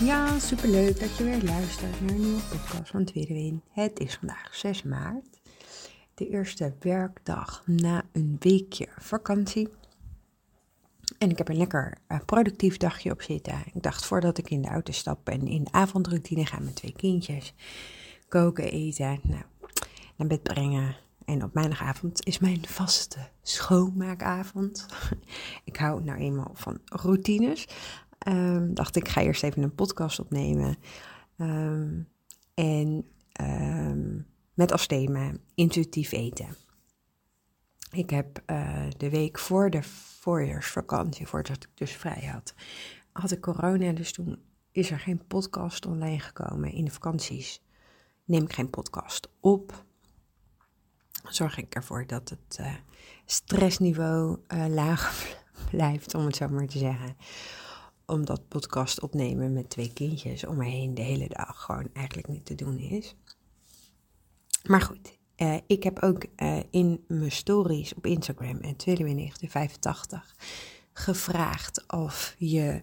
Ja, superleuk dat je weer luistert naar een nieuwe podcast van Tweede Win. Het is vandaag 6 maart, de eerste werkdag na een weekje vakantie. En ik heb een lekker uh, productief dagje op zitten. Ik dacht voordat ik in de auto stap en in de avondroutine ga met twee kindjes koken, eten, nou, naar bed brengen. En op maandagavond is mijn vaste schoonmaakavond. ik hou nou eenmaal van routines. Um, dacht ik ga eerst even een podcast opnemen. Um, en um, met als thema intuïtief eten. Ik heb uh, de week voor de voorjaarsvakantie, voordat ik dus vrij had, had ik corona. Dus toen is er geen podcast online gekomen. In de vakanties neem ik geen podcast op. Zorg ik ervoor dat het uh, stressniveau uh, laag blijft, om het zo maar te zeggen om dat podcast opnemen met twee kindjes om me heen de hele dag gewoon eigenlijk niet te doen is. Maar goed, uh, ik heb ook uh, in mijn stories op Instagram en 1985 gevraagd of je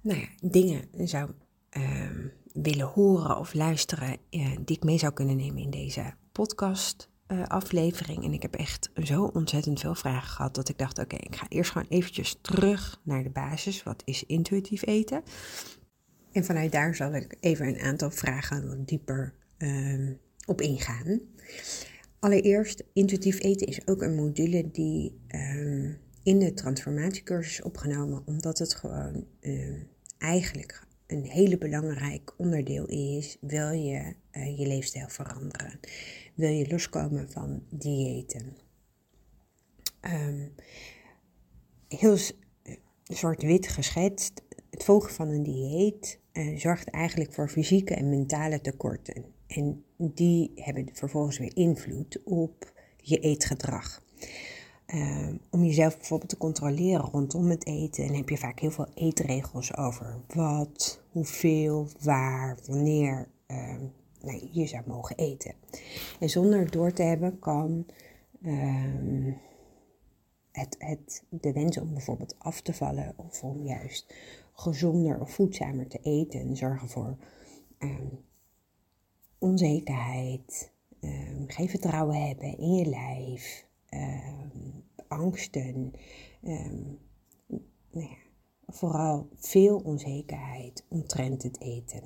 nou ja, dingen zou uh, willen horen of luisteren die ik mee zou kunnen nemen in deze podcast uh, aflevering. En ik heb echt zo ontzettend veel vragen gehad dat ik dacht: oké, ik ga eerst gewoon eventjes terug naar de basis. Wat is intuïtief eten? En vanuit daar zal ik even een aantal vragen wat dieper uh, op ingaan. Allereerst, intuïtief eten is ook een module die uh, in de transformatiecursus is opgenomen, omdat het gewoon uh, eigenlijk een hele belangrijk onderdeel is, wil je uh, je leefstijl veranderen wil je loskomen van diëten. Um, heel zwart-wit geschetst, het volgen van een dieet uh, zorgt eigenlijk voor fysieke en mentale tekorten. En die hebben vervolgens weer invloed op je eetgedrag. Uh, om jezelf bijvoorbeeld te controleren rondom het eten, heb je vaak heel veel eetregels over wat, hoeveel, waar, wanneer. Uh, nee, je zou mogen eten. En zonder door te hebben kan uh, het, het, de wens om bijvoorbeeld af te vallen of om juist gezonder of voedzamer te eten zorgen voor uh, onzekerheid, geen vertrouwen hebben in je lijf, angsten, nou ja, vooral veel onzekerheid omtrent het eten.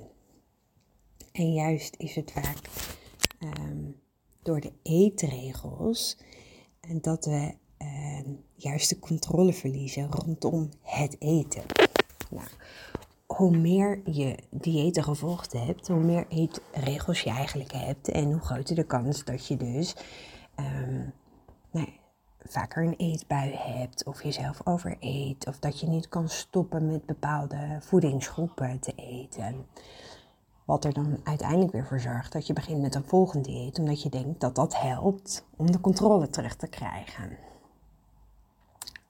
En juist is het vaak um, door de eetregels dat we um, juist de controle verliezen rondom het eten. Nou, hoe meer je diëten gevolgd hebt, hoe meer eetregels je eigenlijk hebt en hoe groter de kans dat je dus um, nou, vaker een eetbui hebt of jezelf overeet of dat je niet kan stoppen met bepaalde voedingsgroepen te eten. Wat er dan uiteindelijk weer voor zorgt dat je begint met een volgend dieet, omdat je denkt dat dat helpt om de controle terug te krijgen.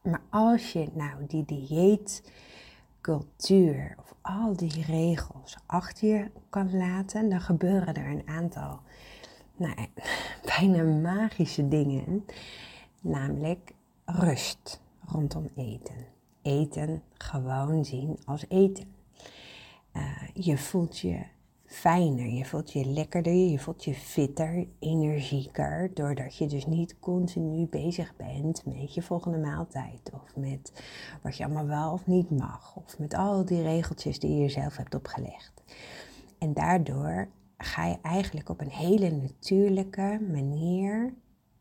Maar als je nou die dieetcultuur of al die regels achter je kan laten, dan gebeuren er een aantal nou, bijna magische dingen. Namelijk rust rondom eten. Eten gewoon zien als eten. Uh, je voelt je fijner. Je voelt je lekkerder, je voelt je fitter, energieker, doordat je dus niet continu bezig bent met je volgende maaltijd of met wat je allemaal wel of niet mag of met al die regeltjes die je jezelf hebt opgelegd. En daardoor ga je eigenlijk op een hele natuurlijke manier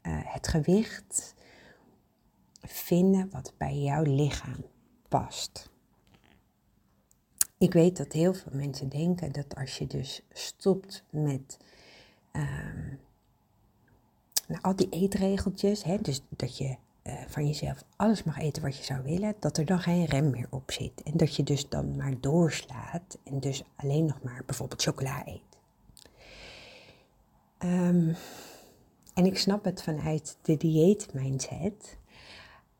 het gewicht vinden wat bij jouw lichaam past. Ik weet dat heel veel mensen denken dat als je dus stopt met um, nou, al die eetregeltjes, hè, dus dat je eh, van jezelf alles mag eten wat je zou willen, dat er dan geen rem meer op zit. En dat je dus dan maar doorslaat en dus alleen nog maar bijvoorbeeld chocola eet. Ehm, en ik snap het vanuit de dieet-mindset.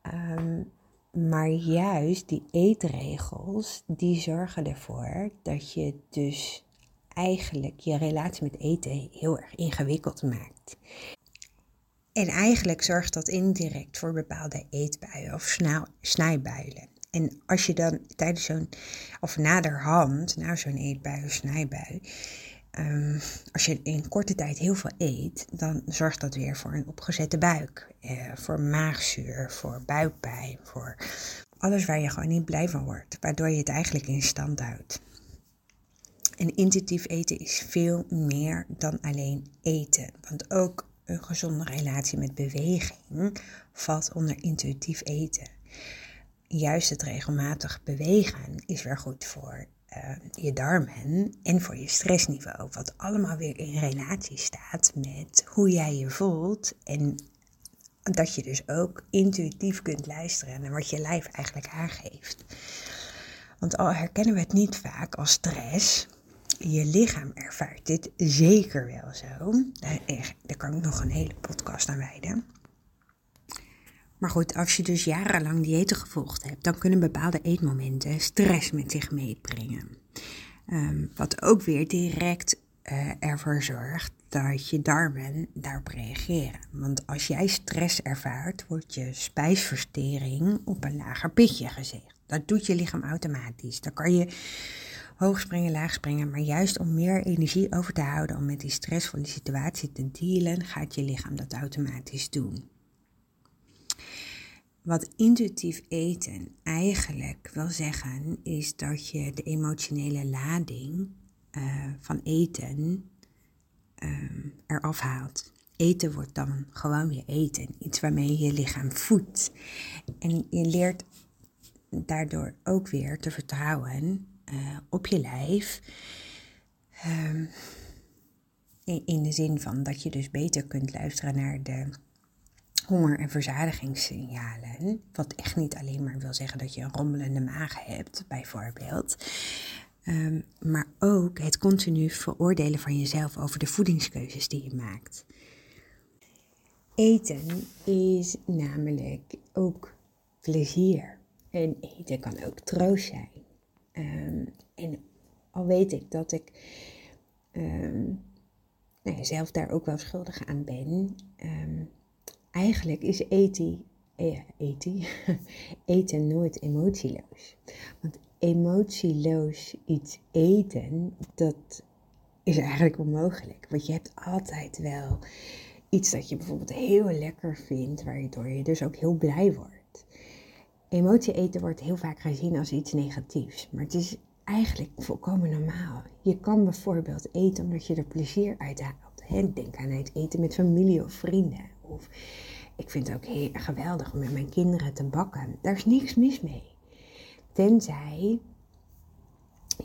Ehm, maar juist die eetregels, die zorgen ervoor dat je dus eigenlijk je relatie met eten heel erg ingewikkeld maakt. En eigenlijk zorgt dat indirect voor bepaalde eetbuien of snijbuien. En als je dan tijdens zo'n, of naderhand, na zo'n eetbui of snijbui, um, als je in korte tijd heel veel eet, dan zorgt dat weer voor een opgezette buik, eh, voor maagzuur, voor buikpijn, voor alles waar je gewoon niet blij van wordt, waardoor je het eigenlijk in stand houdt. En intuïtief eten is veel meer dan alleen eten. Want ook een gezonde relatie met beweging valt onder intuïtief eten. Juist het regelmatig bewegen is weer goed voor uh, je darmen en voor je stressniveau. Wat allemaal weer in relatie staat met hoe jij je voelt. En dat je dus ook intuïtief kunt luisteren naar wat je lijf eigenlijk aangeeft. Want al herkennen we het niet vaak als stress, je lichaam ervaart dit zeker wel zo. Daar kan ik nog een hele podcast aan wijden. Maar goed, als je dus jarenlang diëten gevolgd hebt, dan kunnen bepaalde eetmomenten stress met zich meebrengen. Ehm, wat ook weer direct uh, ervoor zorgt dat je darmen daarop reageren. Want als jij stress ervaart, wordt je spijsvertering op een lager pitje gezegd. Dat doet je lichaam automatisch. Dan kan je hoog springen, laag springen. Maar juist om meer energie over te houden, om met die stressvolle situatie te dealen, gaat je lichaam dat automatisch doen. Wat intuïtief eten eigenlijk wil zeggen, is dat je de emotionele lading uh, van eten uh, eraf haalt. Eten wordt dan gewoon weer eten, iets waarmee je je lichaam voedt. En je leert daardoor ook weer te vertrouwen uh, op je lijf. In, in de zin van dat je dus beter kunt luisteren naar de honger- en verzadigingssignalen. Wat echt niet alleen maar wil zeggen dat je een rommelende maag hebt, bijvoorbeeld. Um, maar ook het continu veroordelen van jezelf over de voedingskeuzes die je maakt. Eten is namelijk ook plezier. En eten kan ook troost zijn. Um, en al weet ik dat ik um, zelf daar ook wel schuldig aan ben, eigenlijk is eti, eh, eten nooit emotieloos. Want emotieloos iets eten, dat is eigenlijk onmogelijk. Want je hebt altijd wel iets dat je bijvoorbeeld heel lekker vindt, waardoor je dus ook heel blij wordt. Emotie eten wordt heel vaak gezien als iets negatiefs, maar het is eigenlijk volkomen normaal. Je kan bijvoorbeeld eten omdat je er plezier uit haalt. Denk aan het eten met familie of vrienden. Of ik vind het ook heel geweldig om met mijn kinderen te bakken. Daar is niks mis mee. Tenzij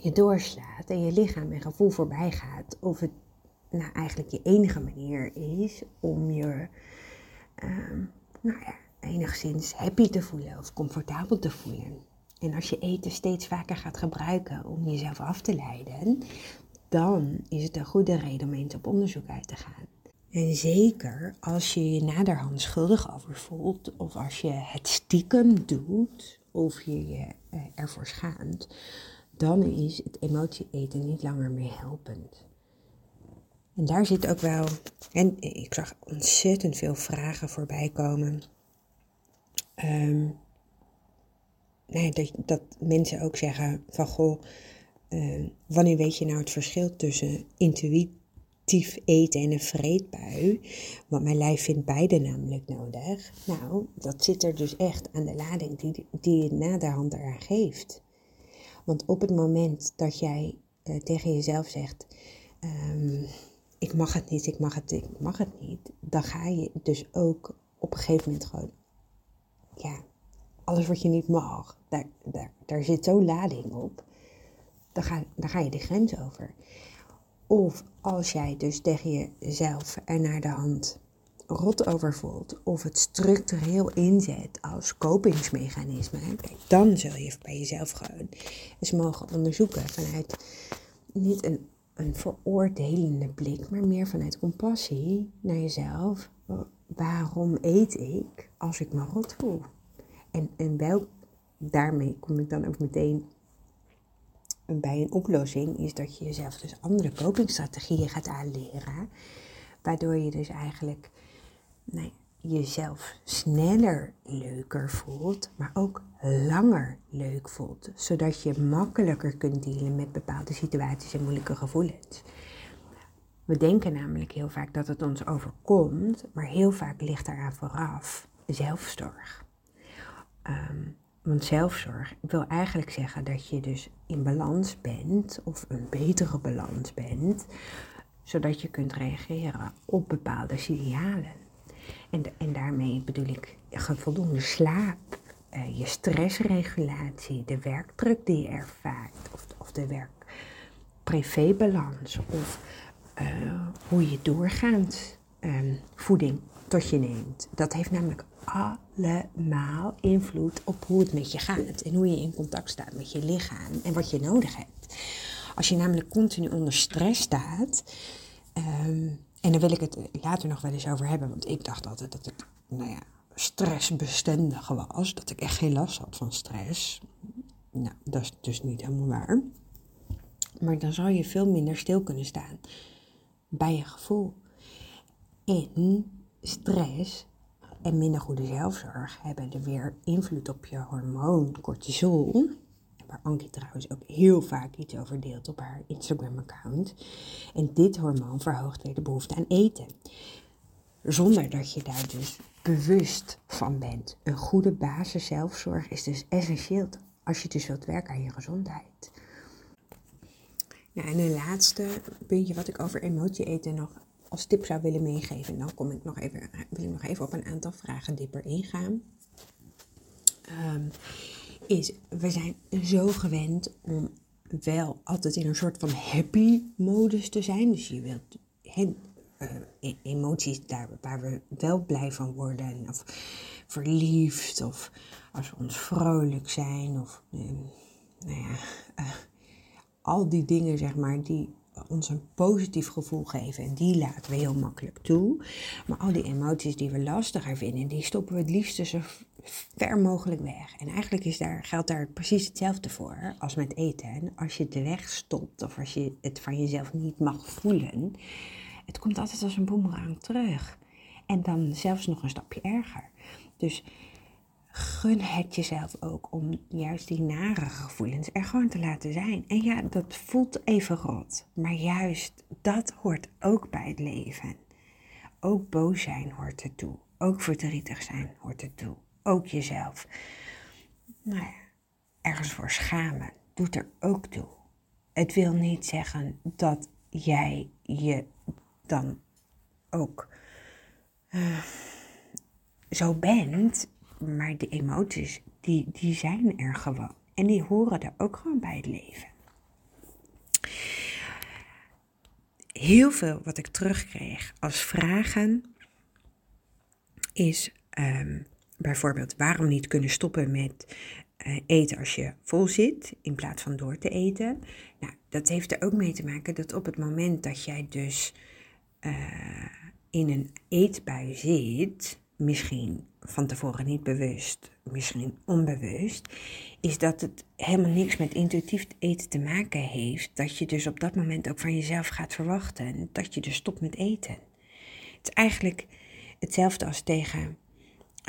je doorslaat en je lichaam en gevoel voorbij gaat. Of het nou eigenlijk je enige manier is om je uh, nou ja, enigszins happy te voelen of comfortabel te voelen. En als je eten steeds vaker gaat gebruiken om jezelf af te leiden, dan is het een goede reden om eens op onderzoek uit te gaan. En zeker als je je naderhand schuldig over voelt, of als je het stiekem doet, of je je eh, ervoor schaamt, dan is het emotie eten niet langer meer helpend. En daar zit ook wel, en ik zag ontzettend veel vragen voorbij komen Um, nou ja, dat, dat, mensen ook zeggen van goh, uh, wanneer weet je nou het verschil tussen intuïtief eten en een vreedbui? Want mijn lijf vindt beide namelijk nodig. Nou, dat zit er dus echt aan de lading die, die je naderhand eraan geeft. Want op het moment dat jij uh, tegen jezelf zegt, um, ik mag het niet, ik mag het, ik mag het niet, dan ga je dus ook op een gegeven moment gewoon ja, alles wat je niet mag, daar, daar, daar zit zo'n lading op. Dan ga, dan ga je de grens over. Of als jij dus tegen jezelf er naar de hand rot over voelt of het structureel inzet als kopingsmechanisme, dan zul je bij jezelf gewoon eens mogen onderzoeken vanuit niet een, een veroordelende blik, maar meer vanuit compassie naar jezelf. Waarom eet ik als ik me rot voel? En, en wel, daarmee kom ik dan ook meteen bij een oplossing, is dat je jezelf dus andere copingstrategieën gaat aanleren. Waardoor je dus eigenlijk jezelf sneller leuker voelt, maar ook langer leuk voelt. Zodat je makkelijker kunt dealen met bepaalde situaties en moeilijke gevoelens. We denken namelijk heel vaak dat het ons overkomt, maar heel vaak ligt daaraan vooraf zelfzorg. Ehm, want zelfzorg wil eigenlijk zeggen dat je dus in balans bent, of een betere balans bent, zodat je kunt reageren op bepaalde signalen. En, en daarmee bedoel ik voldoende slaap, uh, je stressregulatie, de werkdruk die je ervaart, of, of de werk-privébalans, of uh, hoe je doorgaand um, voeding tot je neemt. Dat heeft namelijk allemaal invloed op hoe het met je gaat en hoe je in contact staat met je lichaam en wat je nodig hebt. Als je namelijk continu onder stress staat, um, en daar wil ik het later nog wel eens over hebben, want ik dacht altijd dat ik, nou ja, stressbestendig was, dat ik echt geen last had van stress. Nou, dat is dus niet helemaal waar. Maar dan zal je veel minder stil kunnen staan bij je gevoel. En stress en minder goede zelfzorg hebben er weer invloed op je hormoon cortisol. Waar Ankie trouwens ook heel vaak iets over deelt op haar Instagram-account. En dit hormoon verhoogt weer de behoefte aan eten. Zonder dat je daar dus bewust van bent. Een goede basis zelfzorg is dus essentieel als je dus wilt werken aan je gezondheid. Nou, en een laatste puntje wat ik over emotie eten nog als tip zou willen meegeven. Dan kom ik nog even, wil ik nog even op een aantal vragen dieper ingaan. Um, is, we zijn zo gewend om wel altijd in een soort van happy modus te zijn. Dus je wilt uh, emoties daar waar we wel blij van worden. Of verliefd. Of als we ons vrolijk zijn. Of uh, nou ja, uh, al die dingen zeg maar die ons een positief gevoel geven. En die laten we heel makkelijk toe. Maar al die emoties die we lastiger vinden, die stoppen we het liefst zo ver mogelijk weg. En eigenlijk is daar, geldt daar precies hetzelfde voor als met eten. Als je het weg stopt of als je het van jezelf niet mag voelen, het komt altijd als een boemerang terug. En dan zelfs nog een stapje erger. Dus gun het jezelf ook om juist die nare gevoelens er gewoon te laten zijn. En ja, dat voelt even rot, maar juist dat hoort ook bij het leven. Ook boos zijn hoort ertoe. Ook verdrietig zijn hoort ertoe. Ook jezelf. Nou ja, ergens voor schamen doet er ook toe. Het wil niet zeggen dat jij je dan ook uh, zo bent maar de emoties, die, die zijn er gewoon. En die horen er ook gewoon bij het leven. Heel veel wat ik terugkreeg als vragen is um, bijvoorbeeld waarom niet kunnen stoppen met uh, eten als je vol zit in plaats van door te eten. Nou, dat heeft er ook mee te maken dat op het moment dat jij dus uh, in een eetbui zit, misschien van tevoren niet bewust, misschien onbewust, is dat het helemaal niks met intuïtief eten te maken heeft. Dat je dus op dat moment ook van jezelf gaat verwachten dat je dus stopt met eten. Het is eigenlijk hetzelfde als tegen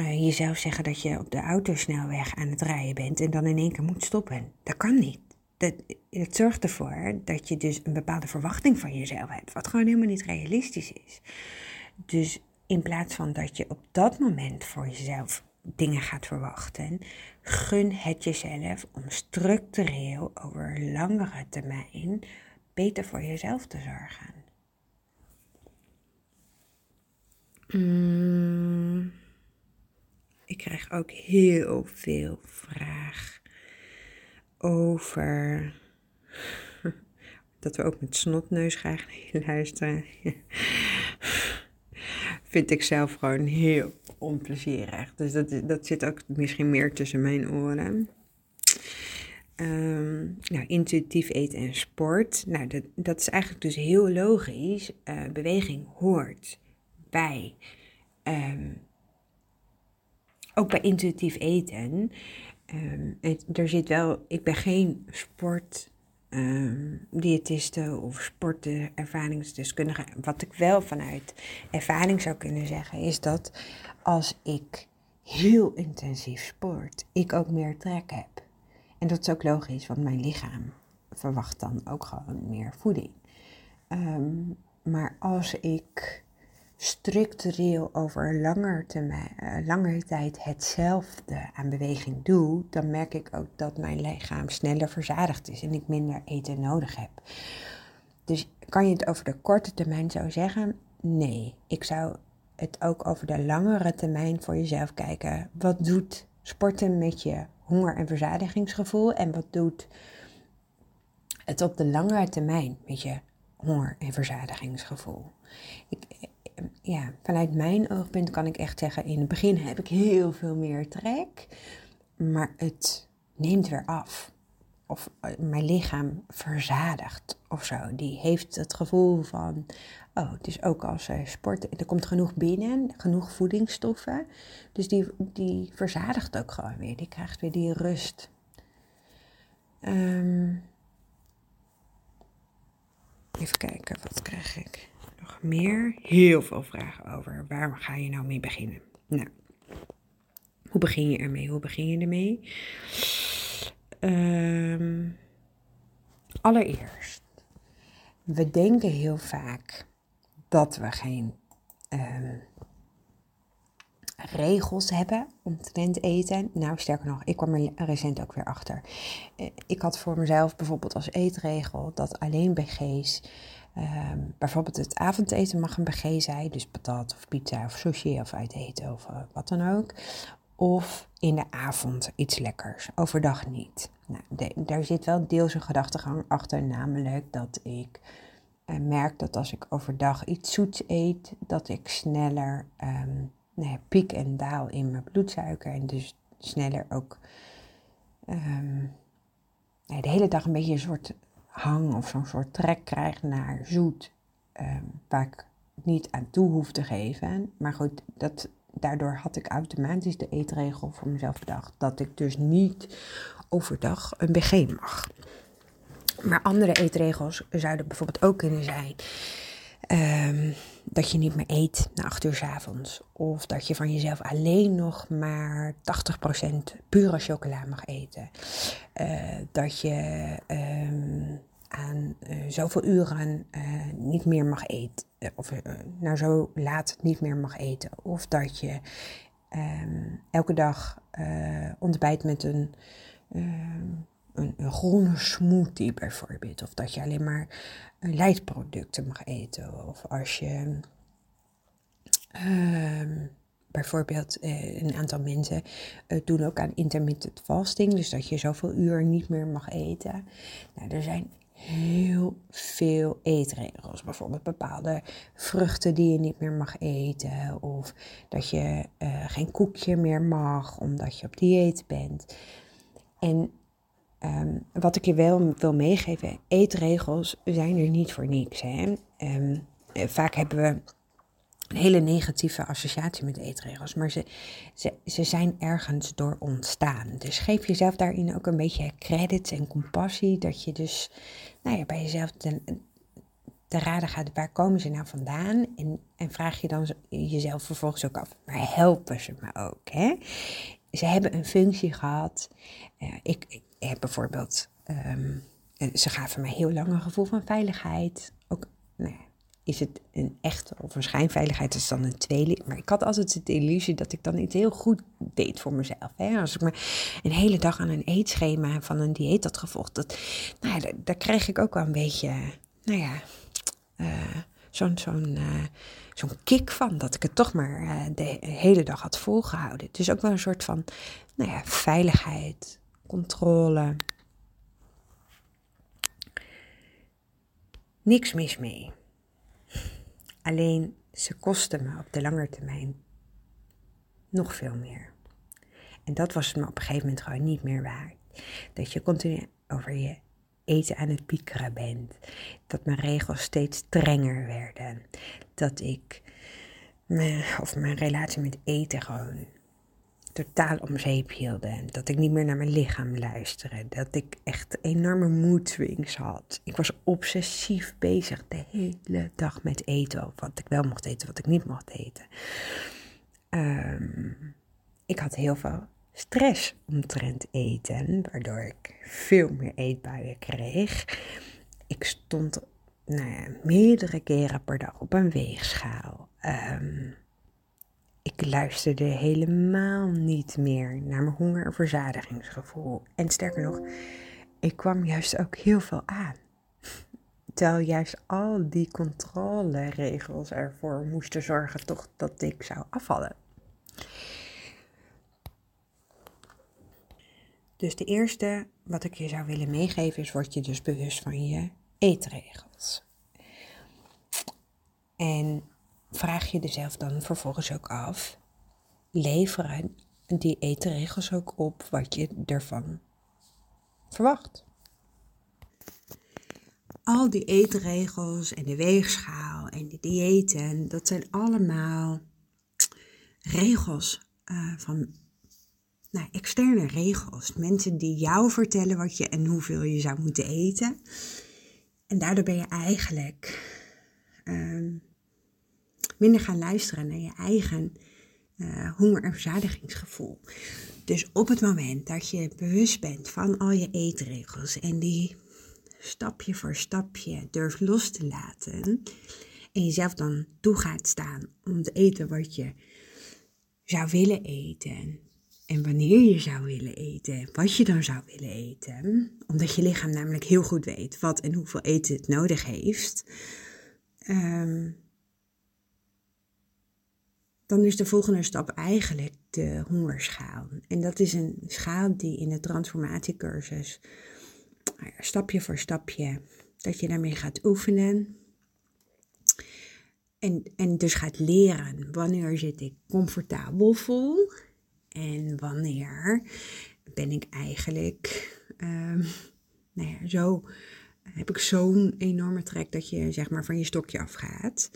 uh, jezelf zeggen dat je op de autosnelweg aan het rijden bent en dan in één keer moet stoppen. Dat kan niet. Dat, dat zorgt ervoor dat je dus een bepaalde verwachting van jezelf hebt, wat gewoon helemaal niet realistisch is. Dus in plaats van dat je op dat moment voor jezelf dingen gaat verwachten, gun het jezelf om structureel over langere termijn beter voor jezelf te zorgen. Mm, ik krijg ook heel veel vraag over dat we ook met snotneus graag luisteren vind ik zelf gewoon heel onplezierig. Dus dat, dat zit ook misschien meer tussen mijn oren. Um, nou, intuïtief eten en sport. Nou, dat, dat is eigenlijk dus heel logisch. Uh, beweging hoort bij. Um, ook bij intuïtief eten. Um, er zit wel. Ik ben geen sport um, diëtiste of sportervaringsdeskundige. Wat ik wel vanuit ervaring zou kunnen zeggen, is dat als ik heel intensief sport, ik ook meer trek heb. En dat is ook logisch, want mijn lichaam verwacht dan ook gewoon meer voeding. Um, maar als ik structureel over langer, termijn, uh, langere tijd hetzelfde aan beweging doe, dan merk ik ook dat mijn lichaam sneller verzadigd is en ik minder eten nodig heb. Dus kan je het over de korte termijn zo zeggen? Nee, ik zou het ook over de langere termijn voor jezelf kijken. Wat doet sporten met je honger- en verzadigingsgevoel en wat doet het op de langere termijn met je honger- en verzadigingsgevoel? Ik, ja, vanuit mijn oogpunt kan ik echt zeggen, in het begin heb ik heel veel meer trek, maar het neemt weer af. Of eh, mijn lichaam verzadigt of zo. Die heeft het gevoel van, oh, het is ook als uh, sport, er komt genoeg binnen, genoeg voedingsstoffen. Dus die, die verzadigt ook gewoon weer, die krijgt weer die rust. Um, even kijken, wat krijg ik? Meer? Heel veel vragen over. Waar ga je nou mee beginnen? Nou, hoe begin je ermee? Hoe begin je ermee? Um, allereerst, we denken heel vaak dat we geen um, regels hebben omtrent eten. Nou, sterker nog, ik kwam er recent ook weer achter. Eh, ik had voor mezelf bijvoorbeeld als eetregel dat alleen BG's Um, bijvoorbeeld het avondeten mag een BG zijn, dus patat of pizza of sushi of uit eten of uh, wat dan ook. Of in de avond iets lekkers, overdag niet. Nou, daar zit wel deels een gedachtegang achter, namelijk dat ik uh, merk dat als ik overdag iets zoets eet, dat ik sneller um, nou piek en daal in mijn bloedsuiker en dus sneller ook um, de hele dag een beetje een soort hang of zo'n soort trek krijg naar zoet, um, waar ik niet aan toe hoef te geven. Maar goed, dat, daardoor had ik automatisch de eetregel voor mezelf bedacht dat ik dus niet overdag een BG mag. Maar andere eetregels zouden bijvoorbeeld ook kunnen zijn. Um, dat je niet meer eet na acht uur s avonds. Of dat je van jezelf alleen nog maar 80% pure chocola mag eten. Uh, dat je um, aan uh, zoveel uren uh, niet meer mag eten. Of nou zo laat niet meer mag eten. Of dat je um, elke dag ontbijt met een een, groene smoothie bijvoorbeeld. Of dat je alleen maar leidproducten mag eten. Of als je uh, bijvoorbeeld uh, een aantal mensen uh, doen ook aan intermittent fasting. Dus dat je zoveel uur niet meer mag eten. Nou, er zijn heel veel eetregels. Bijvoorbeeld bepaalde vruchten die je niet meer mag eten. Of dat je geen koekje meer mag omdat je op dieet bent. En Um, wat ik je wel wil meegeven, eetregels zijn er niet voor niks. Hè? Um, vaak hebben we een hele negatieve associatie met eetregels, maar ze, ze, zijn ergens door ontstaan. Dus geef jezelf daarin ook een beetje credits en compassie, dat je dus nou ja, bij jezelf te, raden gaat, waar komen ze nou vandaan? En, en vraag je dan jezelf vervolgens ook af, maar helpen ze me ook? Hè? Ze hebben een functie gehad. Ik, heb bijvoorbeeld, um, ze gaven mij heel lang een gevoel van veiligheid. Ook, nou is het een echte of een schijnveiligheid, is dan een tweeling. Maar ik had altijd de illusie dat ik dan iets heel goed deed voor mezelf. Hè? Als ik me een hele dag aan een eetschema van een dieet had gevolgd, dat, nou ja, daar, kreeg ik ook wel een beetje, nou ja, uh, zo'n zo'n zo'n kick van. Dat ik het toch maar de hele dag had volgehouden. Dus ook wel een soort van, nou ja, veiligheid, controle. Niks mis mee. Alleen ze kosten me op de lange termijn nog veel meer. En dat was me op een gegeven moment gewoon niet meer waard. Dat je continu over je eten aan het piekeren bent. Dat mijn regels steeds strenger werden. Dat ik of mijn relatie met eten gewoon totaal om zeep hielden. Dat ik niet meer naar mijn lichaam luisterde. Dat ik echt enorme moedswings had. Ik was obsessief bezig de hele dag met eten. Wat ik wel mocht eten, wat ik niet mocht eten. Ehm, ik had heel veel stress omtrent eten, waardoor ik veel meer eetbuien kreeg. Ik stond nou ja, meerdere keren per dag op een weegschaal. Ehm, ik luisterde helemaal niet meer naar mijn honger- en verzadigingsgevoel. En sterker nog, ik kwam juist ook heel veel aan. Terwijl juist al die controleregels ervoor moesten zorgen toch dat ik zou afvallen. Dus de eerste wat ik je zou willen meegeven is, word je dus bewust van je eetregels. En vraag je jezelf dan vervolgens ook af, leveren die eetregels ook op wat je ervan verwacht? Al die eetregels en de weegschaal en de diëten, dat zijn allemaal regels uh, van nou, externe regels. Mensen die jou vertellen wat je en hoeveel je zou moeten eten. En daardoor ben je eigenlijk uh, minder gaan luisteren naar je eigen uh, honger- en verzadigingsgevoel. Dus op het moment dat je bewust bent van al je eetregels en die stapje voor stapje durft los te laten en jezelf dan toe gaat staan om te eten wat je zou willen eten en wanneer je zou willen eten, wat je dan zou willen eten, omdat je lichaam namelijk heel goed weet wat en hoeveel eten het nodig heeft, um, dan is de volgende stap eigenlijk de hongerschaal. En dat is een schaal die in de transformatiecursus nou stapje voor stapje, dat je daarmee gaat oefenen. En, en dus gaat leren wanneer zit ik comfortabel vol en wanneer ben ik eigenlijk um, nou ja, zo heb ik zo'n enorme trek dat je zeg maar van je stokje afgaat.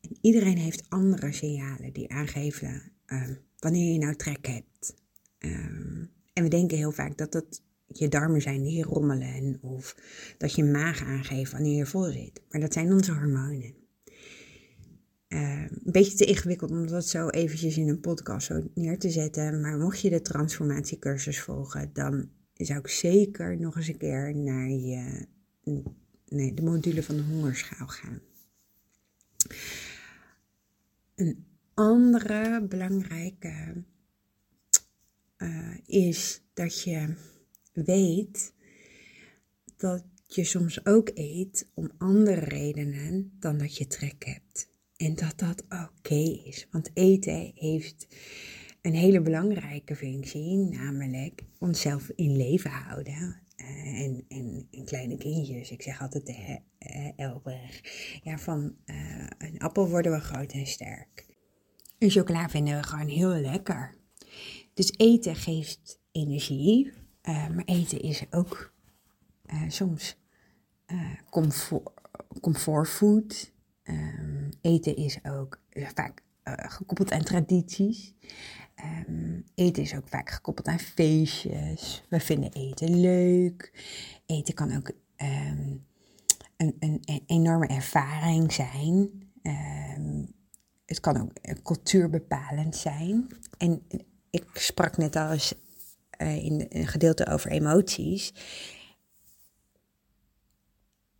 En iedereen heeft andere signalen die aangeven um, wanneer je nou trek hebt. Um, en we denken heel vaak dat dat je darmen zijn die rommelen of dat je maag aangeeft wanneer je vol zit. Maar dat zijn onze hormonen. Uh, een beetje te ingewikkeld om dat zo eventjes in een podcast zo neer te zetten. Maar mocht je de transformatiecursus volgen, dan zou ik zeker nog eens een keer naar je, nee, de module van de hongerschaal gaan. Een andere belangrijke uh, is dat je weet dat je soms ook eet om andere redenen dan dat je trek hebt. En dat dat oké is. Want eten heeft een hele belangrijke functie, namelijk onszelf in leven houden. Uh, en, kleine kindjes, ik zeg altijd uh, Elberg, ja, van uh, een appel worden we groot en sterk. En chocola vinden we gewoon heel lekker. Dus eten geeft energie, maar eten is ook soms comfort, comfortfood. Um, eten is ook vaak gekoppeld aan tradities. Um, eten is ook vaak gekoppeld aan feestjes. We vinden eten leuk. Eten kan ook um, een, een, een, enorme ervaring zijn. het kan ook cultuurbepalend zijn. En ik sprak net al eens uh, in een gedeelte over emoties.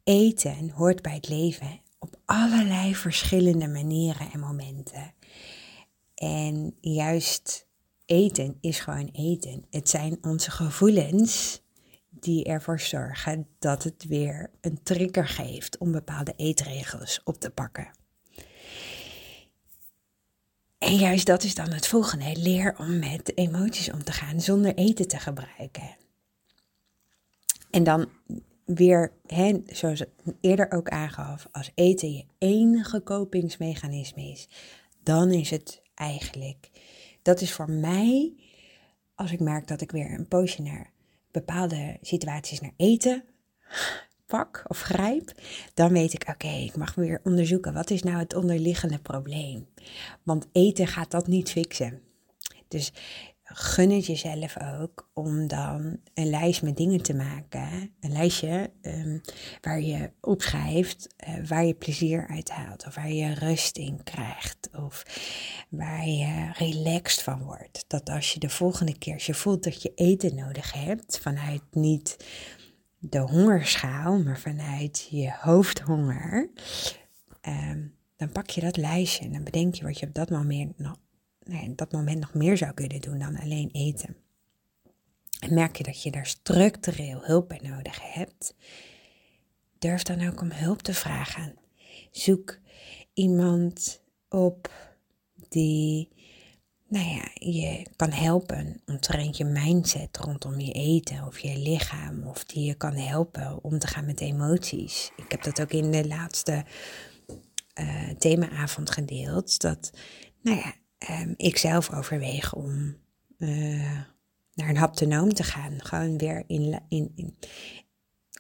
Eten hoort bij het leven op allerlei verschillende manieren en momenten. En juist eten is gewoon eten. Het zijn onze gevoelens die ervoor zorgen dat het weer een trigger geeft om bepaalde eetregels op te pakken. En juist dat is dan het volgende. Leer om met emoties om te gaan zonder eten te gebruiken. En dan weer, hè, zoals ik eerder ook aangaf, als eten je enige kopingsmechanisme is, dan is het eigenlijk, dat is voor mij, als ik merk dat ik weer een poosje naar bepaalde situaties naar eten pak of grijp, dan weet ik, oké, ik mag weer onderzoeken, wat is nou het onderliggende probleem? Want eten gaat dat niet fixen. Dus gun het jezelf ook om dan een lijst met dingen te maken. Een lijstje um, waar je opschrijft uh, waar je plezier uit haalt. Of waar je rust in krijgt. Of waar je relaxed van wordt. Dat als je de volgende keer, je voelt dat je eten nodig hebt. Vanuit niet de hongerschaal, maar vanuit je hoofdhonger. Um, dan pak je dat lijstje en dan bedenk je wat je op dat moment nou, dat moment nog meer zou kunnen doen dan alleen eten. En merk je dat je daar structureel hulp bij nodig hebt, durf dan ook om hulp te vragen. Zoek iemand op die nou ja, je kan helpen omtrent je mindset rondom je eten of je lichaam. Of die je kan helpen om te gaan met emoties. Ik heb dat ook in de laatste uh, themaavond gedeeld. Dat, nou ja, um, ik zelf overweeg om uh, naar een haptonoom te gaan. Gewoon weer in, in, in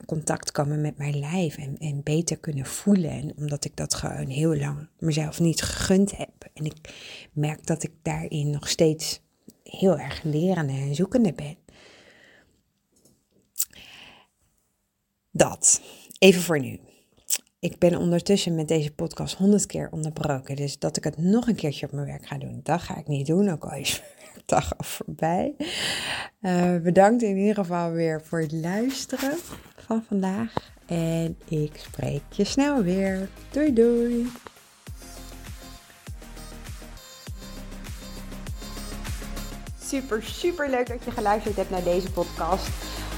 contact komen met mijn lijf en, en beter kunnen voelen. En omdat ik dat gewoon heel lang mezelf niet gegund heb. En ik merk dat ik daarin nog steeds heel erg lerende en zoekende ben. Dat. Even voor nu. Ik ben ondertussen met deze podcast honderd keer onderbroken. Dus dat ik het nog een keertje op mijn werk ga doen, dat ga ik niet doen. Ook al is mijn dag al voorbij. Uh, bedankt in ieder geval weer voor het luisteren van vandaag. En ik spreek je snel weer. Doei doei. Super, super leuk dat je geluisterd hebt naar deze podcast.